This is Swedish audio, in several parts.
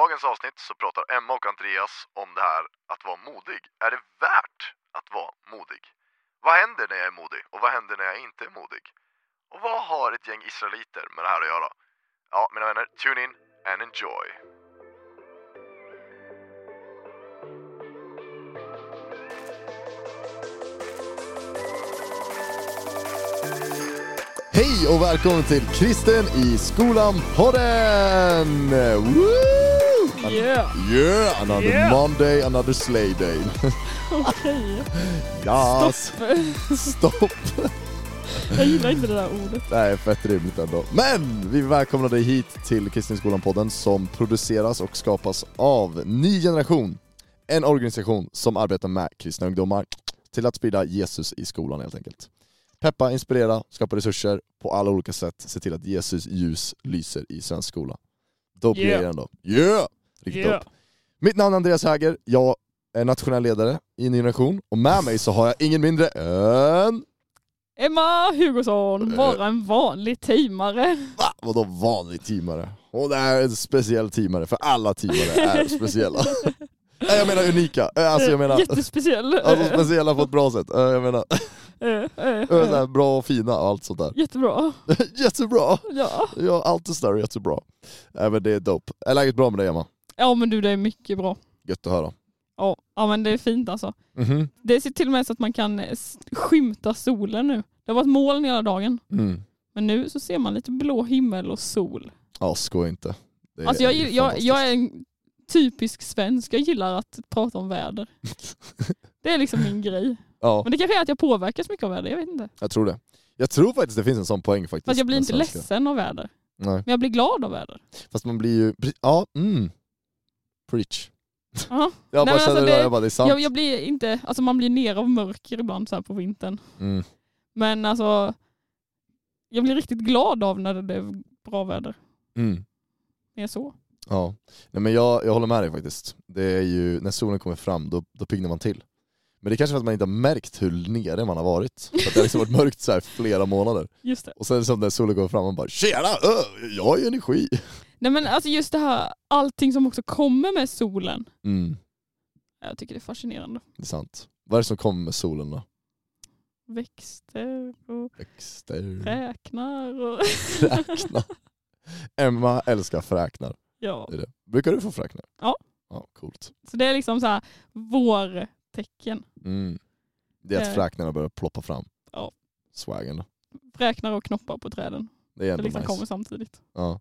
dagens avsnitt så pratar Emma och Andreas om det här att vara modig. Är det värt att vara modig? Vad händer när jag är modig och vad händer när jag inte är modig? Och vad har ett gäng israeliter med det här att göra? Ja, mina vänner, tune in and enjoy. Hej och välkommen till Kristen i skolan-podden! Yeah. Yeah, another Yeah. Monday, another slay day. Okej. ja, Stopp. stopp. Jag gillar inte det där ordet. Det är fett rimligt ändå. Men vi välkomnar dig hit till Kristen i skolan-podden som produceras och skapas av Ny Generation. En organisation som arbetar med kristna ungdomar till att sprida Jesus i skolan helt enkelt. Peppa, inspirera, skapa resurser på alla olika sätt, se till att Jesus ljus lyser i svensk skola. Dope Yeah. grejer ändå. Yeah! Riktigt Yeah. dope. Mitt namn är Andreas Häger, jag är nationell ledare i Ny Generation och med mig så har jag ingen mindre än... Emma Hugosson, Eh. bara en vanlig teamare. Va? Vadå vanlig teamare? Hon är en speciell teamare, för alla teamare är speciella. Nej jag menar unika, Eh, alltså jag menar Jättespeciell. alltså, speciella på ett bra sätt. Eh, Jag menar Eh, eh, eh, så här, eh. bra och fina och allt sånt där. Jättebra. Jättebra! Ja. Ja, allt det där är jättebra. Men det är dope. Är läget bra med dig Emma? Ja men du det är mycket bra. Gött att höra. Ja, ja men det är fint alltså. Mhm. Det ser till och med så att man kan eh, skymta solen nu. Det har varit moln hela dagen. Mm. Men nu så ser man lite blå himmel och sol. Ja, skoja inte. Det Alltså jag, jag, jag är en typisk svensk, jag gillar att prata om väder. Det är liksom min grej. Ja, Men det kanske är att jag påverkas mycket av väder, jag vet inte. jag tror det. Jag tror faktiskt det finns en sån poäng faktiskt. Fast jag blir inte svenska. ledsen av väder. Nej. Men jag blir glad av väder. Fast man blir ju... Ja, mm. Preach. Ja. Jag bara men känner alltså det, jag bara, det är sant. Jag, jag blir inte, alltså man blir ner av mörker ibland så på vintern. Mm. Men alltså, jag blir riktigt glad av när det är bra väder. Mm. Det är så. Ja, Nej, men jag, jag håller med dig faktiskt. Det är ju, när solen kommer fram, då, då piggnar man till. Men det är kanske för att man inte har märkt hur nere man har varit. För att det har liksom varit mörkt så här flera månader. Just det. Och sen som när solen kommer fram, man bara Tjena! Öh, jag har ju energi! Nej men alltså just det här, allting som också kommer med solen. Mm, Jag tycker det är fascinerande. det är sant. Vad är det som kommer med solen då? Växter och Växter, räknar och... fräknar. Emma älskar fräknar. ja. Det är det. Brukar du få fräknar? Ja. Ja, coolt. Så det är liksom så här vårtecken. Mm. Det är att Eh. fräknarna börjar ploppa fram. Ja. Swaggen. Räknar och knoppar på träden. Det är Det ändå liksom nice. kommer samtidigt. Ja.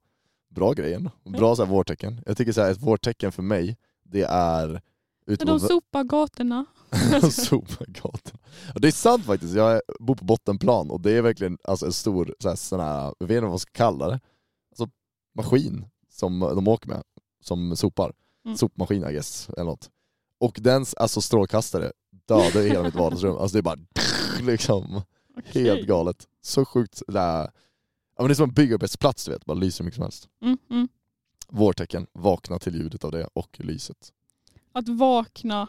Bra grej ändå. Bra så här, vårtecken. Jag tycker så här, ett vårtecken för mig, det är ute De sopar gatorna. de sopar gatorna. Ja, det är sant faktiskt, jag bor på bottenplan och det är verkligen alltså, en stor, så här, sån här, jag vet inte vad man ska kalla det, alltså, maskin som de åker med, som sopar. Mm. Sopmaskin I guess, eller något. Och dens alltså, strålkastare dödar hela mitt vardagsrum. Alltså det är bara liksom helt Okej. galet. Så sjukt, det är, ja, men det är som en byggarbetsplats du vet, bara lyser hur mycket som helst. Mm, mm. Vårtecken, vakna till ljudet av det och lyset. Att vakna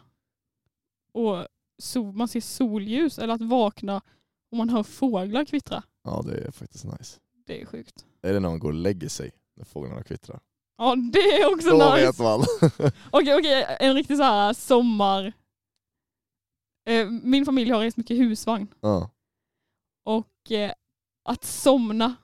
och sol, man ser solljus eller att vakna och man hör fåglar kvittra. Ja det är faktiskt nice. Det är sjukt. Eller när man går och lägger sig när fåglarna kvittrar. Ja det är också Då nice. vet man. Okej, okej, en riktig så här sommar... Eh, min familj har rest mycket husvagn ja. och eh, att somna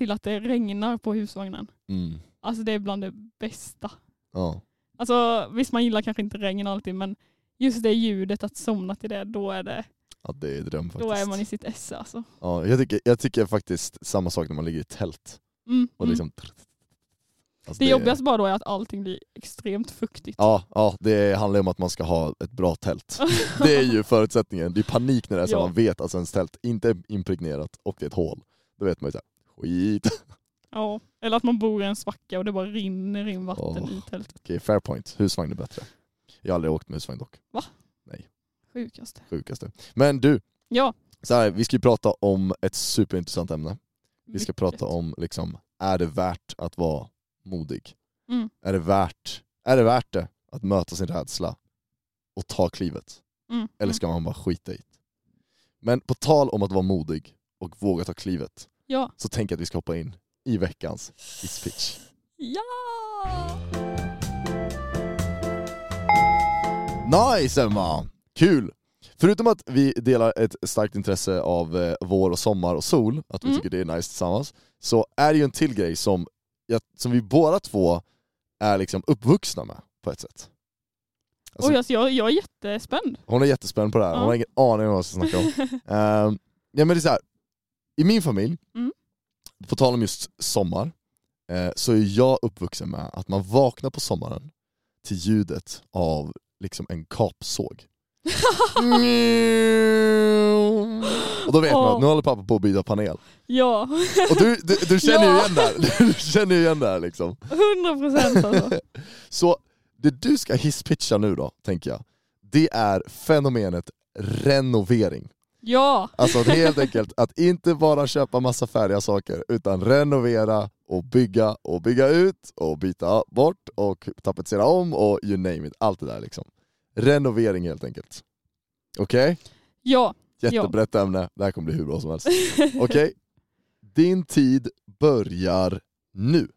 till att det regnar på husvagnen. Mm. Alltså det är bland det bästa. Ja. Alltså visst man gillar kanske inte regn alltid men just det ljudet att somna till det, då är, det, ja, det är dröm faktiskt. då är man i sitt esse alltså. ja, jag, tycker, jag tycker faktiskt samma sak när man ligger i tält. Mm, Och mm. liksom, alltså, Det jobbigaste bara då är att allting blir extremt fuktigt. Ja, ja, det handlar ju om att man ska ha ett bra tält. Det är ju förutsättningen. Det är panik när det är så Ja. man vet att ens tält inte är impregnerat och det är ett hål. Då vet man ju såhär, skit. Ja, eller att man bor i en svacka och det bara rinner in vatten Åh. i tältet. Okej, fair point. Husvagn är bättre. Jag har aldrig åkt med husvagn dock. Sjukaste. Sjukaste. Men du, Ja. så här, vi ska ju prata om ett superintressant ämne. Vi ska mycket. prata om, liksom, är det värt att vara modig? Mm. Är, det värt, är det värt det att möta sin rädsla och ta klivet? Mm. Eller ska man bara skita i det? Men på tal om att vara modig och våga ta klivet, Ja. Så jag att vi ska hoppa in i veckans It's Pitch. Ja! Nice Emma! Kul! Förutom att vi delar ett starkt intresse av eh, vår och sommar och sol, att vi mm. tycker det är nice tillsammans, så är det ju en till grej som, jag, som vi båda två är liksom uppvuxna med på ett sätt. Alltså, Oj, alltså jag, jag är jättespänd. Hon är jättespänd på det här, hon ja. har ingen aning om vad jag ska snacka om. um, ja men det är så här, i min familj, Mm. på tal om just sommar, eh, så är jag uppvuxen med att man vaknar på sommaren till ljudet av liksom en kapsåg. Och då vet man att nu håller pappa på att byta panel. Ja, Och du, du, du känner ju Ja. igen det här, du känner ju igen det här liksom. 100 procent alltså. Så det du ska hisspitcha nu då, tänker jag, det är fenomenet renovering. Ja, Alltså att helt enkelt att inte bara köpa massa färdiga saker, utan renovera och bygga och bygga ut och byta bort och tapetsera om och you name it, allt det där liksom. Renovering helt enkelt. Okej? ja. Jättebrett ämne, det här kommer bli hur bra som helst. Okej? Din tid börjar nu.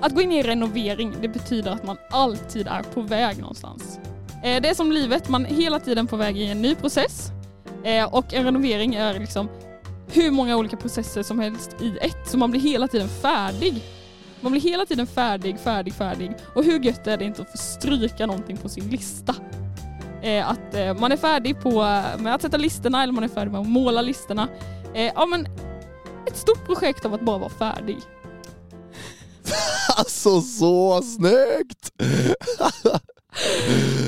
Att gå in i renovering, det betyder att man alltid är på väg någonstans. Eh, Det är som livet, man är hela tiden på väg i en ny process. Eh, Och en renovering är liksom hur många olika processer som helst i ett, så man blir hela tiden färdig. Man blir hela tiden färdig, färdig, färdig. Och hur gött är det inte att få stryka någonting på sin lista? Eh, Att eh, man är färdig på, med att sätta listorna eller man är färdig med att måla listorna. Ja men ett stort projekt av att bara vara färdig. Alltså så snyggt!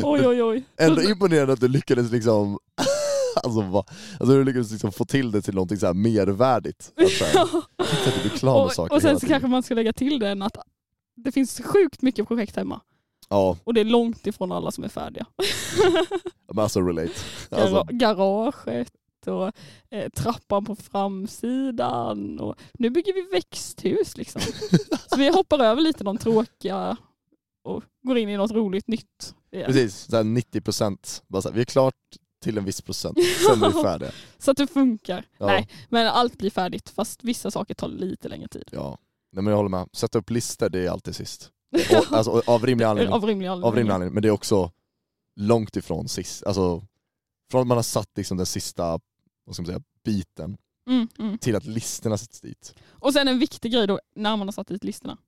Oj oj oj. Ändå imponerande att du lyckades liksom Alltså, va? alltså du lyckades liksom få till det till någonting så här mervärdigt. Att, så här, att du blir klar och, saker och sen så kanske man ska lägga till den att det finns sjukt mycket projekt hemma. Ja, Och det är långt ifrån alla som är färdiga. men alltså relate. Alltså, Garaget och eh, trappan på framsidan. Och nu bygger vi växthus liksom. så vi hoppar över lite de tråkiga och går in i något roligt nytt. igen. precis, så här 90%. Bara så här, vi är klart till en viss procent, sen är vi färdiga. Så att det funkar. Ja. Nej, men allt blir färdigt fast vissa saker tar lite längre tid. Ja. Nej, men jag håller med, sätta upp listor det är alltid sist. Och, alltså, av rimlig anledning. Av rimlig anledning. Av rimlig anledning, men det är också långt ifrån sist. Alltså, från att man har satt liksom den sista vad ska man säga, biten Mm, mm. till att listorna sätts dit. Och sen en viktig grej då när man har satt dit listorna.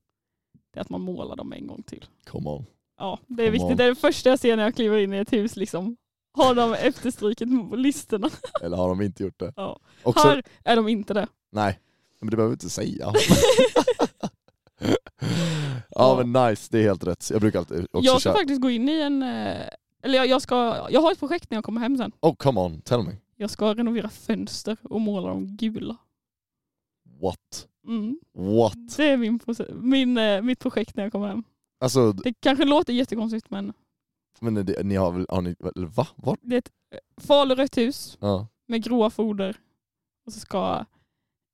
Det är att man målar dem en gång till. Come on. Ja, det är Come viktigt. on. Det är det första jag ser när jag kliver in i ett hus. Liksom. Har de efterstryket på listorna? Eller har de inte gjort det? Ja. Också, är de inte det. Nej, men det behöver vi inte säga. ja Ja. men nice, det är helt rätt. Jag brukar alltid också Jag ska köra... faktiskt gå in i en... eh, Eller jag, jag, ska, jag har ett projekt när jag kommer hem sen. Oh come on, tell me. Jag ska renovera fönster och måla dem gula. What? Mm. What? Det är min, min, eh, mitt projekt när jag kommer hem. Alltså, Det kanske låter jättekonstigt men men det, ni har väl, har ni, eller va? Vart? det är ett eh, falurött hus Ja. med gråa foder. Och så ska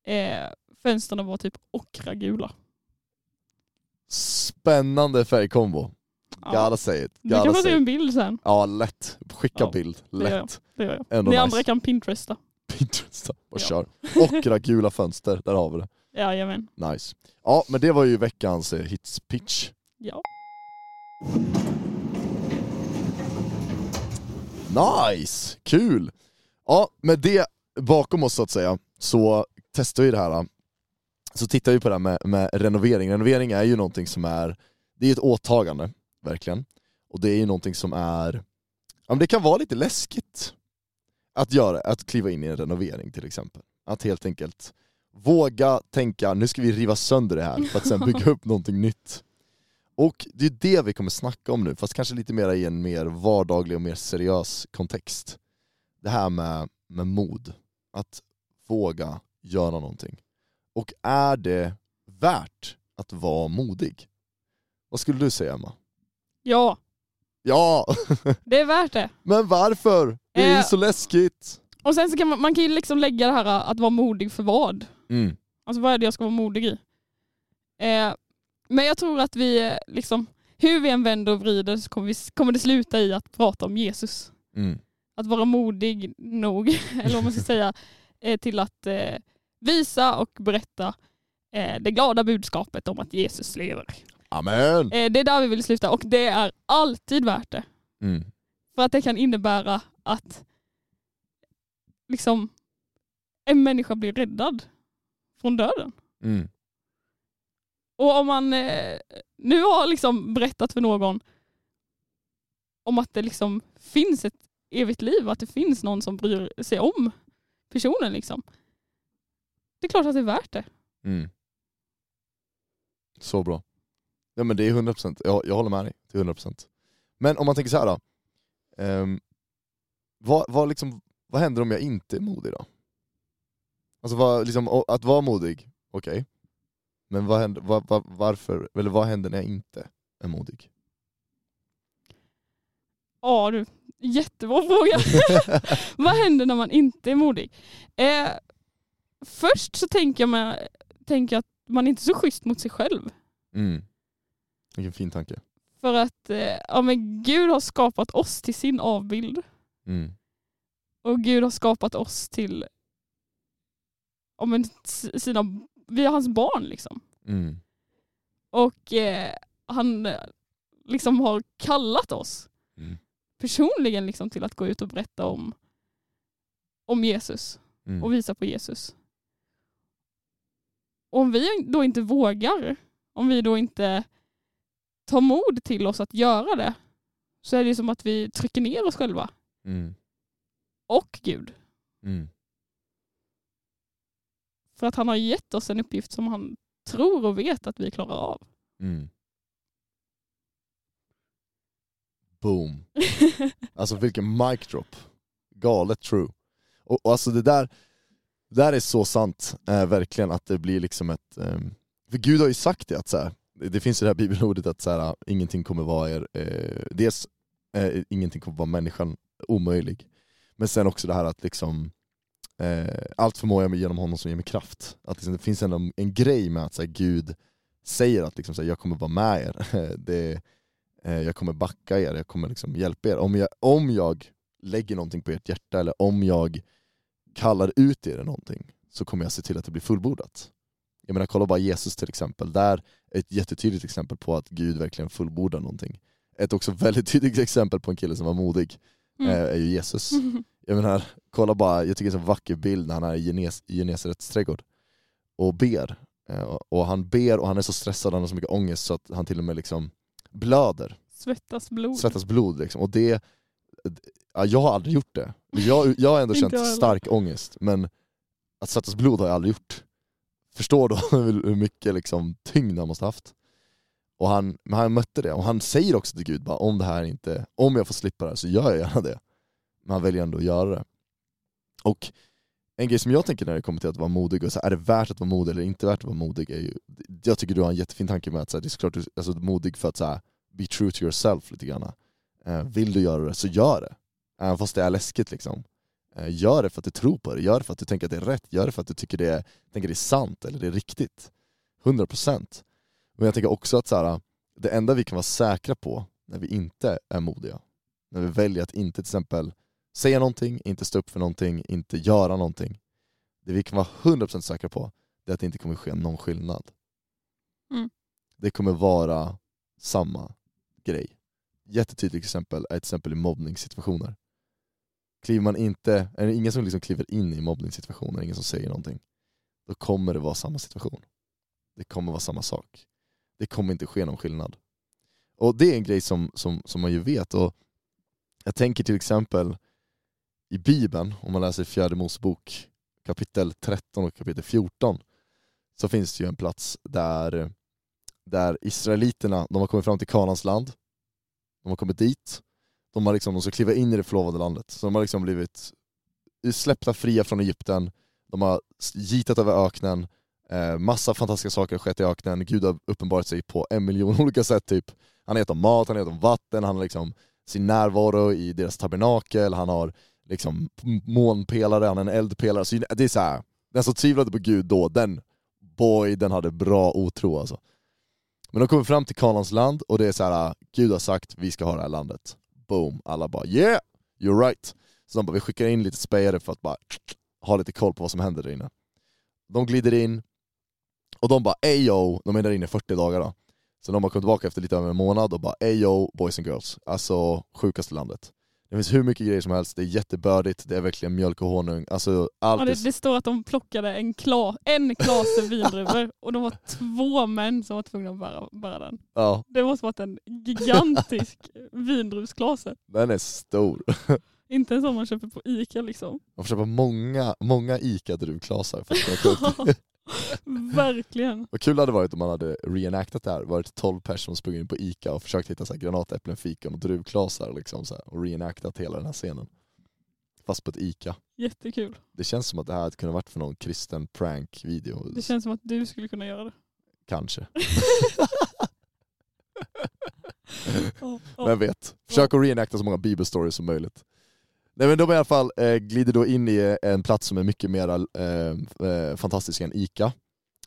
eh, fönstren vara typ ockragula. Spännande färgkombo. Gotta say it. Du Gotta kan få say se it. en bild sen. Ja, lätt. Skicka Ja, bild. gör jag. Lätt. Det gör jag. Ändå Ni nice. andra kan pinteresta. Pinterest. Bara Ja. kör. Ockra gula fönster, där har vi det. Jajamän. Nice. Ja, men det var ju veckans eh, hits pitch. Ja. Nice! Kul! Ja, med det bakom oss så att säga, så testar vi det här. Så tittar vi på det här med, med renovering. Renovering är ju någonting som är, det är ett åtagande, verkligen. Och det är ju någonting som är, ja men det kan vara lite läskigt att göra, att kliva in i en renovering till exempel. Att helt enkelt våga tänka, nu ska vi riva sönder det här för att sen bygga upp någonting nytt. Och det är det vi kommer snacka om nu, fast kanske lite mer i en mer vardaglig och mer seriös kontext. Det här med, med mod, att våga göra någonting. Och är det värt att vara modig? Vad skulle du säga Emma? Ja, Ja, det är värt det. men varför? Det är ju Eh. så läskigt! Och sen så kan man, man kan ju liksom lägga det här att vara modig för vad? Mm. Alltså vad är det jag ska vara modig i? Eh, men jag tror att vi liksom, hur vi än vänder och vrider så kommer, vi, kommer det sluta i att prata om Jesus. Mm. Att vara modig nog, eller vad man ska säga, eh, till att eh, visa och berätta eh, det glada budskapet om att Jesus lever. Amen! Eh, det är där vi vill sluta och det är alltid värt det. Mm. För att det kan innebära att liksom en människa blir räddad från döden. Mm. Och om man eh, nu har liksom berättat för någon om att det liksom finns ett evigt liv, att det finns någon som bryr sig om personen liksom. Det är klart att det är värt det. Mm. Så bra. Ja men det är 100%, jag, jag håller med dig till 100%. Men om man tänker så här då. Um, vad, vad, liksom, vad händer om jag inte är modig då? Alltså vad, liksom, att vara modig, okej. Okay. Men vad händer, vad, vad, varför, eller vad händer när jag inte är modig? Ja du, jättebra fråga. Vad händer när man inte är modig? Eh, först så tänker jag, med, tänker jag att man inte är så schysst mot sig själv. Mm. Vilken fin tanke. För att eh, ja, men Gud har skapat oss till sin avbild. Mm. Och Gud har skapat oss till ja, men, sina, vi är hans barn liksom. Mm. Och eh, han eh, liksom har kallat oss Mm. personligen liksom till att gå ut och berätta om, om Jesus Mm. och visa på Jesus. Och om vi då inte vågar, om vi då inte tar mod till oss att göra det, så är det som att vi trycker ner oss själva Mm. och Gud. Mm. För att han har gett oss en uppgift som han tror och vet att vi klarar av. Mm. Boom. Alltså vilken mic drop. Galet true. Och, och alltså det där, det där är så sant, eh, verkligen, att det blir liksom ett... ehm, för Gud har ju sagt det, att så här, det finns ju det här bibelordet att så här, ingenting kommer vara er, eh, dels eh, ingenting kommer vara människan omöjlig, men sen också det här att liksom eh, allt förmår jag genom honom som ger mig kraft. Att liksom, det finns ändå en, en grej med att så här, Gud säger att liksom, så här, jag kommer vara med er, det, eh, jag kommer backa er, jag kommer liksom hjälpa er. Om jag, om jag lägger någonting på ert hjärta eller om jag kallar ut er någonting så kommer jag se till att det blir fullbordat. Jag menar kolla bara Jesus till exempel, där är ett jättetydligt exempel på att Gud verkligen fullbordar någonting. Ett också väldigt tydligt exempel på en kille som var modig Mm. eh, är ju Jesus. Jag menar, kolla bara, jag tycker det är en så vacker bild när han är i Genes, Genesarets trädgård och ber. Eh, och- han ber och han är så stressad, han har så mycket ångest så att han till och med liksom blöder, Svettas blod. svettas blod liksom. Och det, ja, jag har aldrig gjort det. Jag, jag har ändå känt stark ångest, men att svettas blod har jag aldrig gjort. Förstår då hur hur mycket liksom tyngd han måste haft. Och han, men han mötte det, och han säger också till Gud bara, om det här inte, om jag får slippa det här så gör jag gärna det. Men han väljer ändå att göra det. Och en grej som jag tänker när det kommer till att vara modig, och så här, är det värt att vara modig eller inte värt att vara modig? Är ju, jag tycker du har en jättefin tanke med att så här, det är såklart du alltså, modig för att så här, be true to yourself lite grann. Eh, vill du göra det, så gör det. Även fast det är läskigt liksom. Eh, gör det för att du tror på det, gör det för att du tänker att det är rätt, gör det för att du tycker det är, tänker det är sant eller det är riktigt. 100%. Men jag tänker också att så här, det enda vi kan vara säkra på när vi inte är modiga, när vi väljer att inte till exempel säga någonting, inte stå upp för någonting, inte göra någonting. Det vi kan vara 100% säkra på, det är att det inte kommer ske någon skillnad. Mm. Det kommer vara samma grej. Jättetydligt exempel är ett exempel i mobbningssituationer. Kliver man inte, är det ingen som liksom kliver in i mobbningssituationer, ingen som säger någonting, då kommer det vara samma situation. Det kommer vara samma sak. Det kommer inte ske någon skillnad. Och det är en grej som, som, som man ju vet. Och jag tänker till exempel i Bibeln, om man läser fjärde Mosebok kapitel 13 och kapitel 14, så finns det ju en plats där, där israeliterna, de har kommit fram till Kanans land, de har kommit dit, de, har liksom, de ska kliva in i det förlovade landet, så de har liksom blivit släppta fria från Egypten, de har gitat över öknen, eh, massa fantastiska saker har skett i öknen, Gud har uppenbarat sig på en miljon olika sätt typ. Han har gett dem mat, han har gett dem vatten, han har liksom sin närvaro i deras tabernakel, han har liksom månpelare, han är en eldpelare. Så det är så här, den som tvivlade på Gud då, den boy, den hade bra otro alltså. Men de kommer fram till Kanans land och det är så här, Gud har sagt vi ska ha det här landet. Boom, alla bara yeah, you're right. Så de bara, vi skickar in lite spejare för att bara ha lite koll på vad som händer där inne. De glider in, och de bara ayo, de är där inne i 40 dagar då. Så de har kommit tillbaka efter lite över en månad och bara ayo boys and girls, alltså sjukaste landet. Det finns hur mycket grejer som helst, det är jättebördigt, det är verkligen mjölk och honung. Alltså allt Ja, det, det står att de plockade en, kla, en klase vindruvor och de var två män som var tvungna att bära, bära den. Ja, Det måste varit en gigantisk vindruvsklase. den är stor. Inte en sån man köper på Ica liksom. Man får köpa många, många ICA-druvklasar för att kunna. Verkligen. Vad kul det hade varit om man hade reenactat det här, varit 12 personer som sprungit in på ICA och försökt hitta så här granatäpplen, fikon och druvklasar liksom så här, och reenactat hela den här scenen. Fast på ett ICA. Jättekul. Det känns som att det här hade kunnat varit för någon kristen prank-video. Det känns som att du skulle kunna göra det. Kanske. Vem vet? Försök att reenacta så många bibelstories som möjligt. Nej men de i alla fall eh, glider då in i en plats som är mycket mer eh, eh, fantastisk än ICA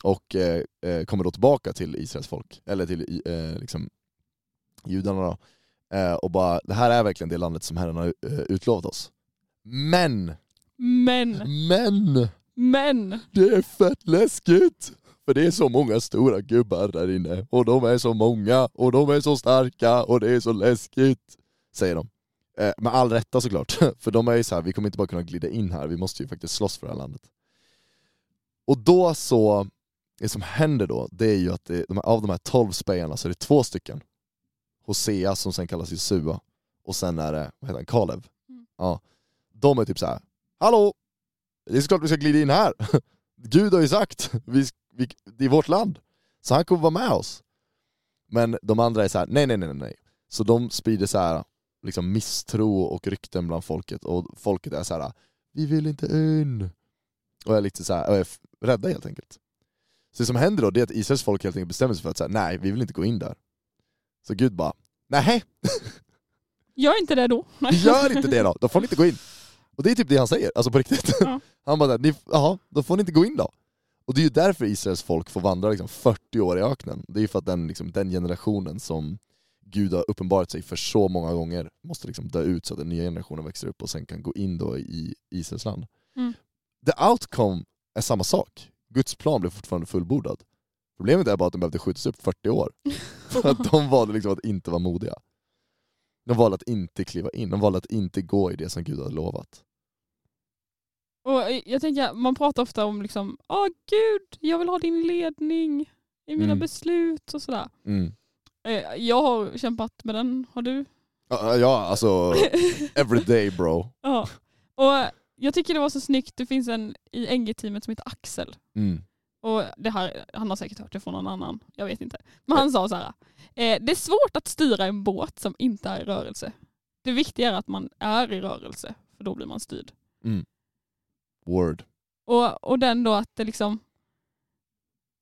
och eh, eh, kommer då tillbaka till Israels folk, eller till eh, liksom, judarna då. Eh, och bara, det här är verkligen det landet som Herren har eh, utlovat oss. Men, Men, men, men. det är fett läskigt! För det är så många stora gubbar där inne, och de är så många, och de är så starka, och det är så läskigt, säger de. Eh, med all rätta såklart, för de är ju så här, vi kommer inte bara kunna glida in här, vi måste ju faktiskt slåss för det här landet. Och då så, det som händer då, det är ju att det, av de här 12 spejarna så är det två stycken. Hosea som sen kallas Jesua, och sen är det, vad heter han, Kalev. Mm. Ja. De är typ så här. hallå! Det är såklart vi ska glida in här. Gud har ju sagt, vi, vi, det är vårt land. Så han kommer vara med oss. Men de andra är så här: nej nej nej nej. Så de sprider så här liksom misstro och rykten bland folket, och folket är så här: vi vill inte in. Och är lite så här, är rädda helt enkelt. Så det som händer då, det är att Israels folk helt enkelt bestämmer sig för att säga nej, vi vill inte gå in där. Så Gud bara, nej, Gör inte det då. gör inte det då, då får ni inte gå in. Och det är typ det han säger, alltså på riktigt. Ja. Han bara, jaha, då får ni inte gå in då. Och det är ju därför Israels folk får vandra liksom 40 år i öknen. Det är ju för att den, liksom, den generationen som Gud har uppenbarat sig för så många gånger måste liksom dö ut så att den nya generationen växer upp och sen kan gå in då i Israels land. Mm. The outcome är samma sak. Guds plan blev fortfarande fullbordad. Problemet är bara att de behövde skjutas upp 40 år. För att de valde liksom att inte vara modiga. De valde att inte kliva in, de valde att inte gå i det som Gud hade lovat. Och jag tänker, man pratar ofta om liksom, åh gud, jag vill ha din ledning i mina Mm. beslut och sådär. Mm. Eh, Jag har kämpat med den, har du? Ja, ja, alltså every day bro. ja. Och jag tycker det var så snyggt, det finns en i NG-teamet som heter Axel. Mm. Och det här, han har säkert hört det från någon annan, jag vet inte. Men han sa så här, eh, det är svårt att styra en båt som inte är i rörelse. Det viktiga är att man är i rörelse, för då blir man styrd. Word. Och, och den då att det liksom,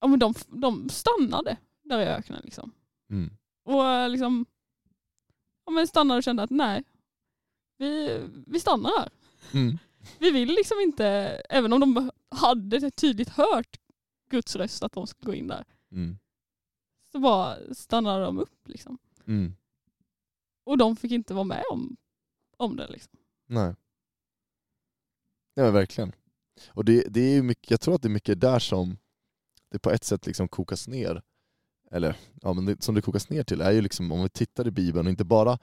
ja men de, de stannade där i öknen liksom. Mm. Och liksom, ja men stannade och kände att nej, vi, vi stannar här. Mm. Vi vill liksom inte, även om de hade tydligt hört Guds röst att de skulle gå in där, Mm. så bara stannade de upp liksom. Mm. Och de fick inte vara med om, om det liksom. Nej. Ja men verkligen. Och det, det är mycket, jag tror att det är mycket där som det på ett sätt liksom kokas ner. Eller ja, men det, som det kokas ner till är ju liksom om vi tittar i Bibeln och inte bara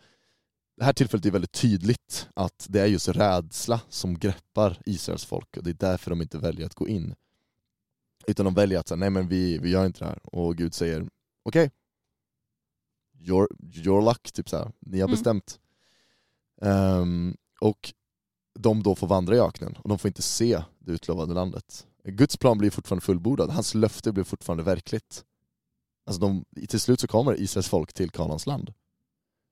det här tillfället är väldigt tydligt att det är just rädsla som greppar Israels folk och det är därför de inte väljer att gå in. Utan de väljer att säga nej men vi, vi gör inte det här och Gud säger okej, your, your luck, typ så här. ni har Mm. bestämt. Ehm, och de då får vandra i öknen och de får inte se det utlovade landet. Guds plan blir fortfarande fullbordad, hans löfte blir fortfarande verkligt. Alltså de, till slut så kommer Israels folk till Kanaans land.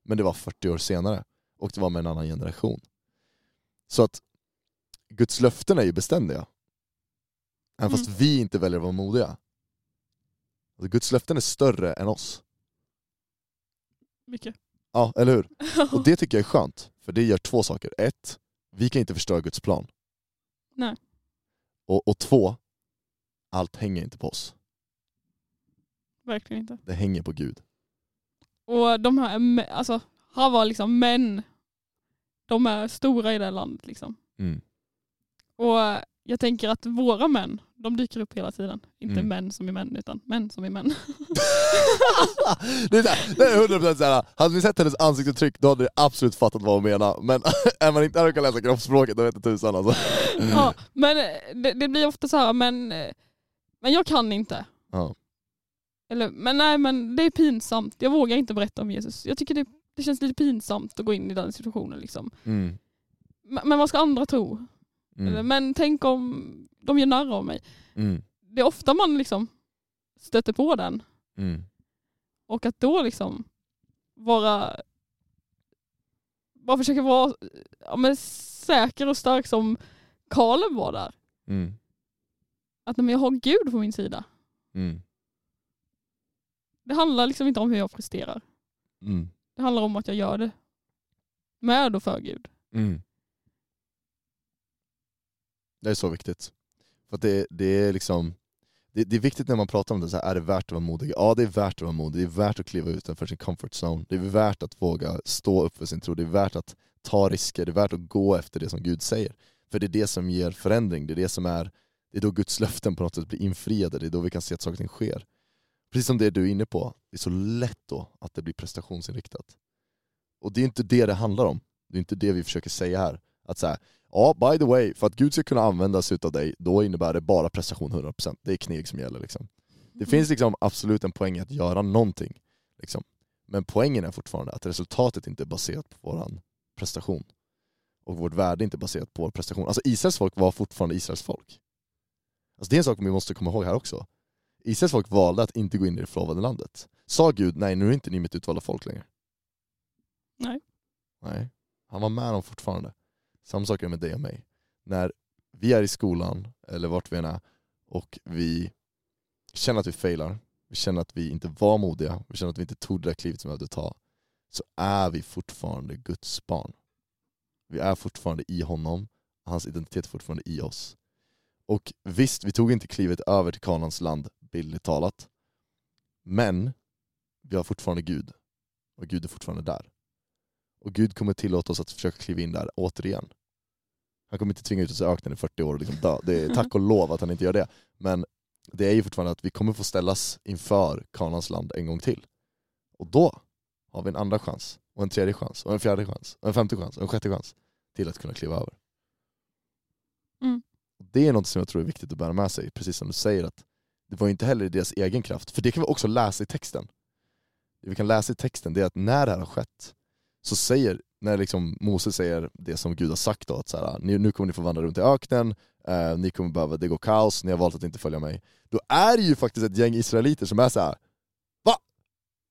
Men det var 40 år senare och det var med en annan generation. Så att Guds löften är ju beständiga. Även fast Mm. vi inte väljer att vara modiga. Alltså Guds löften är större än oss. Mycket. Ja, eller hur? Och det tycker jag är skönt, för det gör två saker. Ett, vi kan inte förstöra Guds plan. Nej. Och, och två, allt hänger inte på oss. Verkligen inte. Det hänger på Gud. Och de här, alltså, han var liksom män, de är stora i det här landet liksom. Mm. Och jag tänker att våra män, de dyker upp hela tiden. Inte Mm. män som är män, utan män som är män. det är, det är 100% såhär, hade ni sett hennes ansiktsuttryck då hade ni absolut fattat vad hon menar. Men är man inte här och kan läsa kroppsspråket då vet jag tusan alltså. ja, men eh, det, det blir ofta så här, men, eh, men jag kan inte. Ja. Eller, men nej men det är pinsamt, jag vågar inte berätta om Jesus. Jag tycker det, det känns lite pinsamt att gå in i den situationen. Liksom. Mm. Men, men vad ska andra tro? Eller, Mm. men tänk om de gör narr av mig. Mm. Det är ofta man liksom stöter på den. Mm. Och att då liksom vara, bara försöka vara ja, men säker och stark som Kaleb var där. Mm. Att men jag har Gud på min sida. Mm. Det handlar liksom inte om hur jag presterar. Mm. Det handlar om att jag gör det med och för Gud. Mm. Det är så viktigt. För att det, det är liksom det, det är viktigt när man pratar om det, så här, är det värt att vara modig? Ja det är värt att vara modig, det är värt att kliva utanför sin comfort zone. Det är värt att våga stå upp för sin tro, det är värt att ta risker, det är värt att gå efter det som Gud säger. För det är det som ger förändring, det är det som är, det är då Guds löften på något sätt blir infriade, det är då vi kan se att saker och ting sker. Precis som det du är inne på, det är så lätt då att det blir prestationsinriktat. Och det är inte det det handlar om, det är inte det vi försöker säga här. Att säga, ja by the way, för att Gud ska kunna använda sig av dig, då innebär det bara prestation 100%. Det är kneg som gäller. Liksom. Det finns liksom absolut en poäng i att göra någonting. Liksom. Men poängen är fortfarande att resultatet inte är baserat på vår prestation. Och vårt värde är inte baserat på vår prestation. Alltså Israels folk var fortfarande Israels folk. Alltså det är en sak vi måste komma ihåg här också. Israels folk valde att inte gå in i det förlovade landet. Sa Gud, nej nu är inte ni mitt utvalda folk längre. Nej. Nej. Han var med dem fortfarande. Samma sak är med dig och mig. När vi är i skolan, eller vart vi än är, och vi känner att vi failar, vi känner att vi inte var modiga, vi känner att vi inte tog det där klivet som vi behövde ta, så är vi fortfarande Guds barn. Vi är fortfarande i honom, hans identitet är fortfarande i oss. Och visst, vi tog inte klivet över till Kanans land, bildligt talat. Men vi har fortfarande Gud. Och Gud är fortfarande där. Och Gud kommer tillåta oss att försöka kliva in där återigen. Han kommer inte tvinga ut oss i öknen i 40 år och liksom dö. Det är tack och lov att han inte gör det. Men det är ju fortfarande att vi kommer få ställas inför Kanans land en gång till. Och då har vi en andra chans, och en tredje chans, och en fjärde chans, och en femte chans, och en sjätte chans till att kunna kliva över. Mm. Det är något som jag tror är viktigt att bära med sig, precis som du säger att det var ju inte heller i deras egen kraft, för det kan vi också läsa i texten. Det vi kan läsa i texten det är att när det här har skett, så säger, när liksom Moses säger det som Gud har sagt då, att så här, ah, "Nu- kommer ni få vandra runt i öknen, eh, ni kommer behöva, det går kaos, ni har valt att inte följa mig. Då är det ju faktiskt ett gäng israeliter som är så här. Va?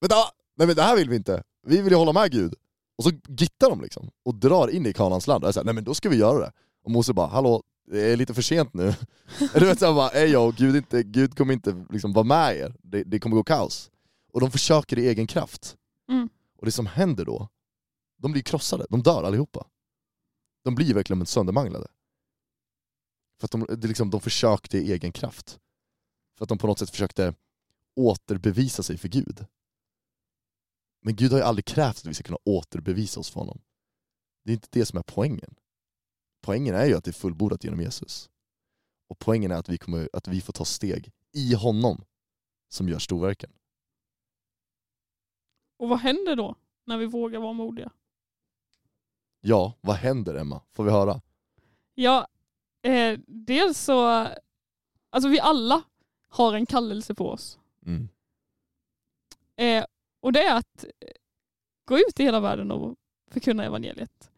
Vänta, nej men det här vill vi inte, vi vill ju hålla med Gud. Och så gittar de liksom, och drar in i Kanans land, och är så här, nej men då ska vi göra det. Och Mose bara, hallå, det är lite för sent nu. du vet såhär bara, yo, Gud, inte, Gud kommer inte liksom vara med er, det, det kommer gå kaos. Och de försöker i egen kraft. Mm. Och det som händer då, de blir krossade, de dör allihopa. De blir verkligen söndermanglade. För att de, det liksom, de försökte i egen kraft. För att de på något sätt försökte återbevisa sig för Gud. Men Gud har ju aldrig krävt att vi ska kunna återbevisa oss för honom. Det är inte det som är poängen. Poängen är ju att det är fullbordat genom Jesus. Och poängen är att vi, kommer, att vi får ta steg i honom som gör storverken. Och vad händer då när vi vågar vara modiga? Ja, vad händer Emma? Får vi höra? Ja, eh, dels så, alltså vi alla har en kallelse på oss. Mm. Eh, och det är att eh, gå ut i hela världen och förkunna evangeliet.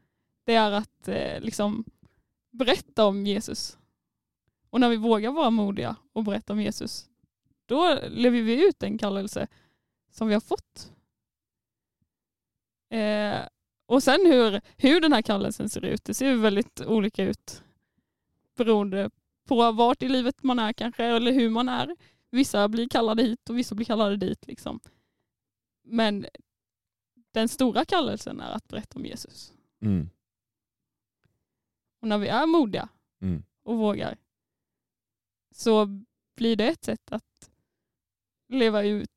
Det är att eh, liksom berätta om Jesus. Och när vi vågar vara modiga och berätta om Jesus, då lever vi ut den kallelse som vi har fått. Eh, och sen hur, hur den här kallelsen ser ut, det ser ju väldigt olika ut beroende på vart i livet man är kanske, eller hur man är. Vissa blir kallade hit och vissa blir kallade dit. Liksom. Men den stora kallelsen är att berätta om Jesus. Mm. Och när vi är modiga Mm. och vågar så blir det ett sätt att leva ut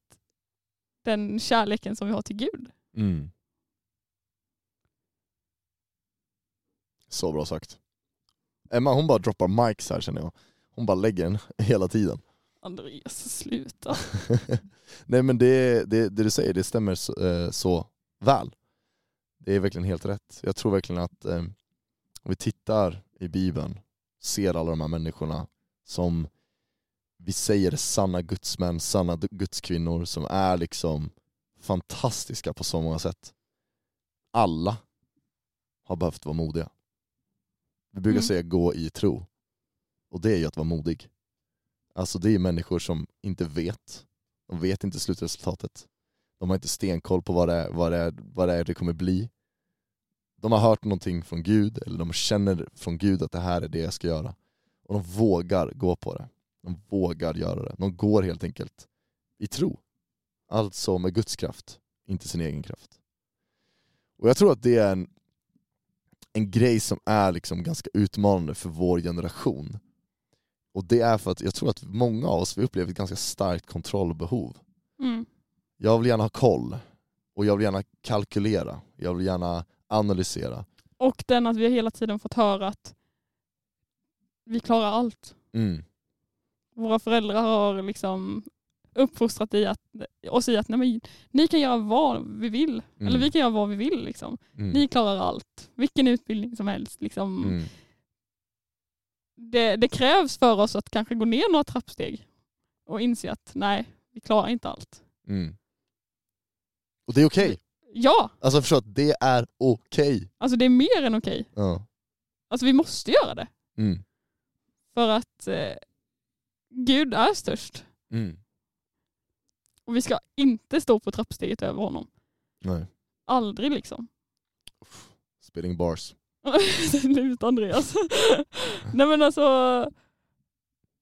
den kärleken som vi har till Gud. Mm. Så bra sagt. Emma hon bara droppar mics här känner jag. Hon bara lägger den hela tiden. Andreas, sluta. Nej men det, det, det du säger, det stämmer så, eh, så väl. Det är verkligen helt rätt. Jag tror verkligen att eh, om vi tittar i bibeln, ser alla de här människorna som vi säger är sanna gudsmän, sanna gudskvinnor som är liksom fantastiska på så många sätt. Alla har behövt vara modiga. Vi brukar Mm. säga gå i tro. Och det är ju att vara modig. Alltså det är människor som inte vet. De vet inte slutresultatet. De har inte stenkoll på vad det är, vad det, är, vad det, är det kommer bli. De har hört någonting från Gud, eller de känner från Gud att det här är det jag ska göra. Och de vågar gå på det. De vågar göra det. De går helt enkelt i tro. Alltså med Guds kraft, inte sin egen kraft. Och jag tror att det är en, en grej som är liksom ganska utmanande för vår generation. Och det är för att jag tror att många av oss vi upplever ett ganska starkt kontrollbehov. Mm. Jag vill gärna ha koll, och jag vill gärna kalkylera, jag vill gärna analysera. Och den att vi hela tiden fått höra att vi klarar allt. Mm. Våra föräldrar har liksom uppfostrat i att, oss i att nej men, ni kan göra vad vi vill. Mm. Eller vi kan göra vad vi vill. Liksom. Mm. Ni klarar allt. Vilken utbildning som helst. Liksom. Mm. Det, det krävs för oss att kanske gå ner några trappsteg och inse att nej, vi klarar inte allt. Mm. Och det är okej. Ja, Alltså förstå att det är okej. alltså det är mer än okej. Ja. Alltså vi måste göra det. Mm. För att eh, Gud är störst. Mm. Och vi ska inte stå på trappsteget över honom. Nej. Aldrig liksom. Spitting bars. Sluta Andreas. Nej men alltså,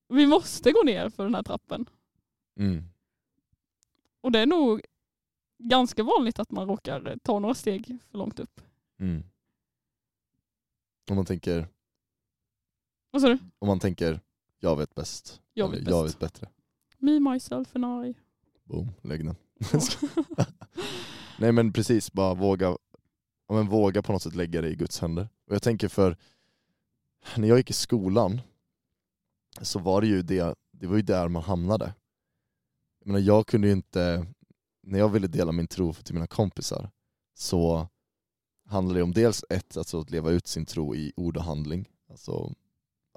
vi måste gå ner för den här trappen. Mm. Och det är nog ganska vanligt att man råkar ta några steg för långt upp. Mm. Om man tänker, Vad sa du? om man tänker jag vet bäst. Jag vet jag bäst. vet bättre. Me, myself and I. Boom, lägg den. Nej men precis, bara våga, men våga på något sätt lägga det i Guds händer. Och jag tänker för, när jag gick i skolan så var det ju det, det var ju där man hamnade. Jag menar jag kunde ju inte, när jag ville dela min tro till mina kompisar så handlade det om dels ett, alltså att leva ut sin tro i ord och handling. Alltså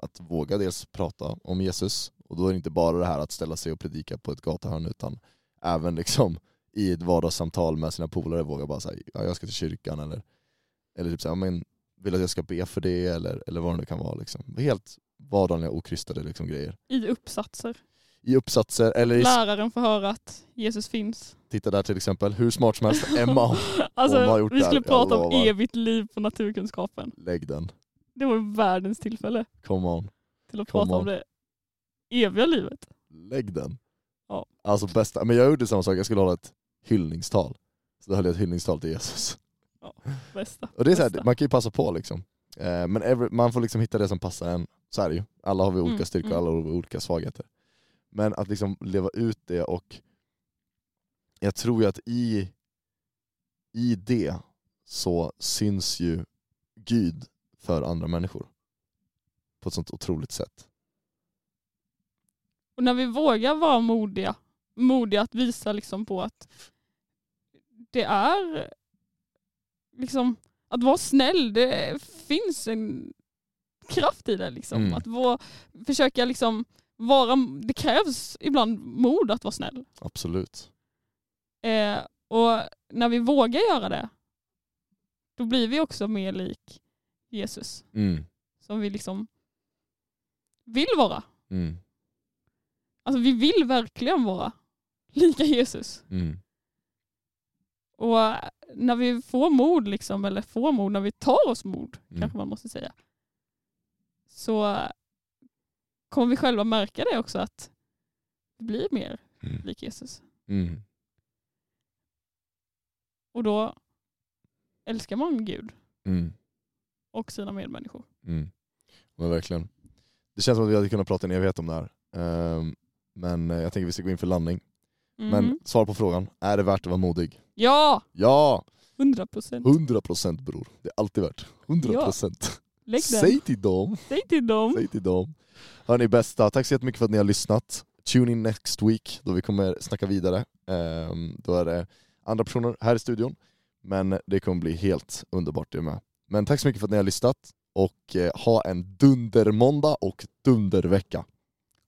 att våga dels prata om Jesus, och då är det inte bara det här att ställa sig och predika på ett gatuhörn utan även liksom i ett vardagssamtal med sina polare våga bara säga ja, jag ska till kyrkan eller, eller typ säga, men vill att jag ska be för det eller, eller vad det nu kan vara. Liksom. Helt vardagliga okrystade liksom, grejer. I uppsatser. I uppsatser eller i, Läraren får höra att Jesus finns. titta där till exempel, hur smart som helst, Emma, Hon har Alltså, gjort vi skulle här, prata om evigt liv på naturkunskapen. lägg den, Det var världens tillfälle come on, till att Come prata om on. det eviga livet. lägg den. Ja. Alltså bästa, men jag gjorde samma sak, jag skulle hålla ett hyllningstal. Så då höll jag ett hyllningstal till Jesus. Bästa. Och det är så här, man kan ju passa på liksom. Eh, Men every, man får liksom hitta det som passar en. Så är det ju. Alla har vi olika Mm, styrkor, mm. alla har vi olika svagheter. Men att liksom leva ut det och jag tror ju att i, i det så syns ju Gud för andra människor. På ett sånt otroligt sätt. Och när vi vågar vara modiga, modiga att visa liksom på att det är liksom att vara snäll, det finns en kraft i det. Liksom. Mm. Att vara, försöka liksom vara, det krävs ibland mod att vara snäll. Absolut. Eh, och när vi vågar göra det, då blir vi också mer lik Jesus. Mm. Som vi liksom vill vara. Mm. Alltså vi vill verkligen vara lika Jesus. Mm. Och när vi får mod, liksom, eller får mod, när vi tar oss mod, Mm. kanske man måste säga, så kommer vi själva märka det också att vi blir mer Mm. lik Jesus. Mm. Och då älskar man Gud Mm. och sina medmänniskor. Mm. Men verkligen. Det känns som att vi hade kunnat prata en evighet om det här. Ehm, men eh, jag tänker vi ska gå in för landning. Mm. Men svar på frågan, är det värt att vara modig? Ja, Ja! 100 procent. 100% bror. Det är alltid värt. 100%. Lägg den. Säg till dem. Säg till dem. Säg till dem. Hörni bästa, tack så jättemycket för att ni har lyssnat. Tune in next week då vi kommer snacka vidare. Ehm, då är det andra personer här i studion. Men det kommer bli helt underbart det med. Men tack så mycket för att ni har lyssnat och eh, ha en dundermåndag och dundervecka.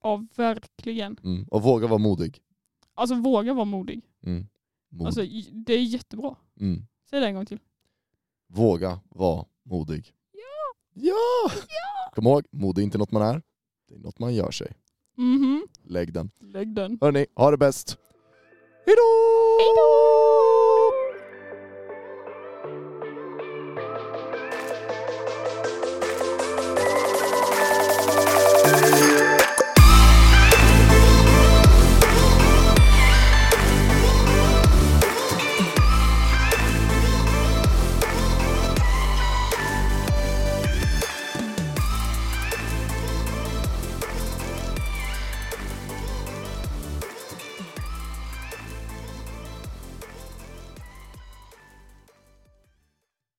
Ja, verkligen. Mm. Och våga vara modig. Alltså våga vara modig. Mm. Mod. Alltså, det är jättebra. mm. Säg det en gång till. Våga vara modig. Ja! Ja! Kom ihåg, mod är inte något man är, det är något man gör sig. Mhm. Lägg den. Lägg den. Hörni, ha det bäst. Hejdå! Hejdå!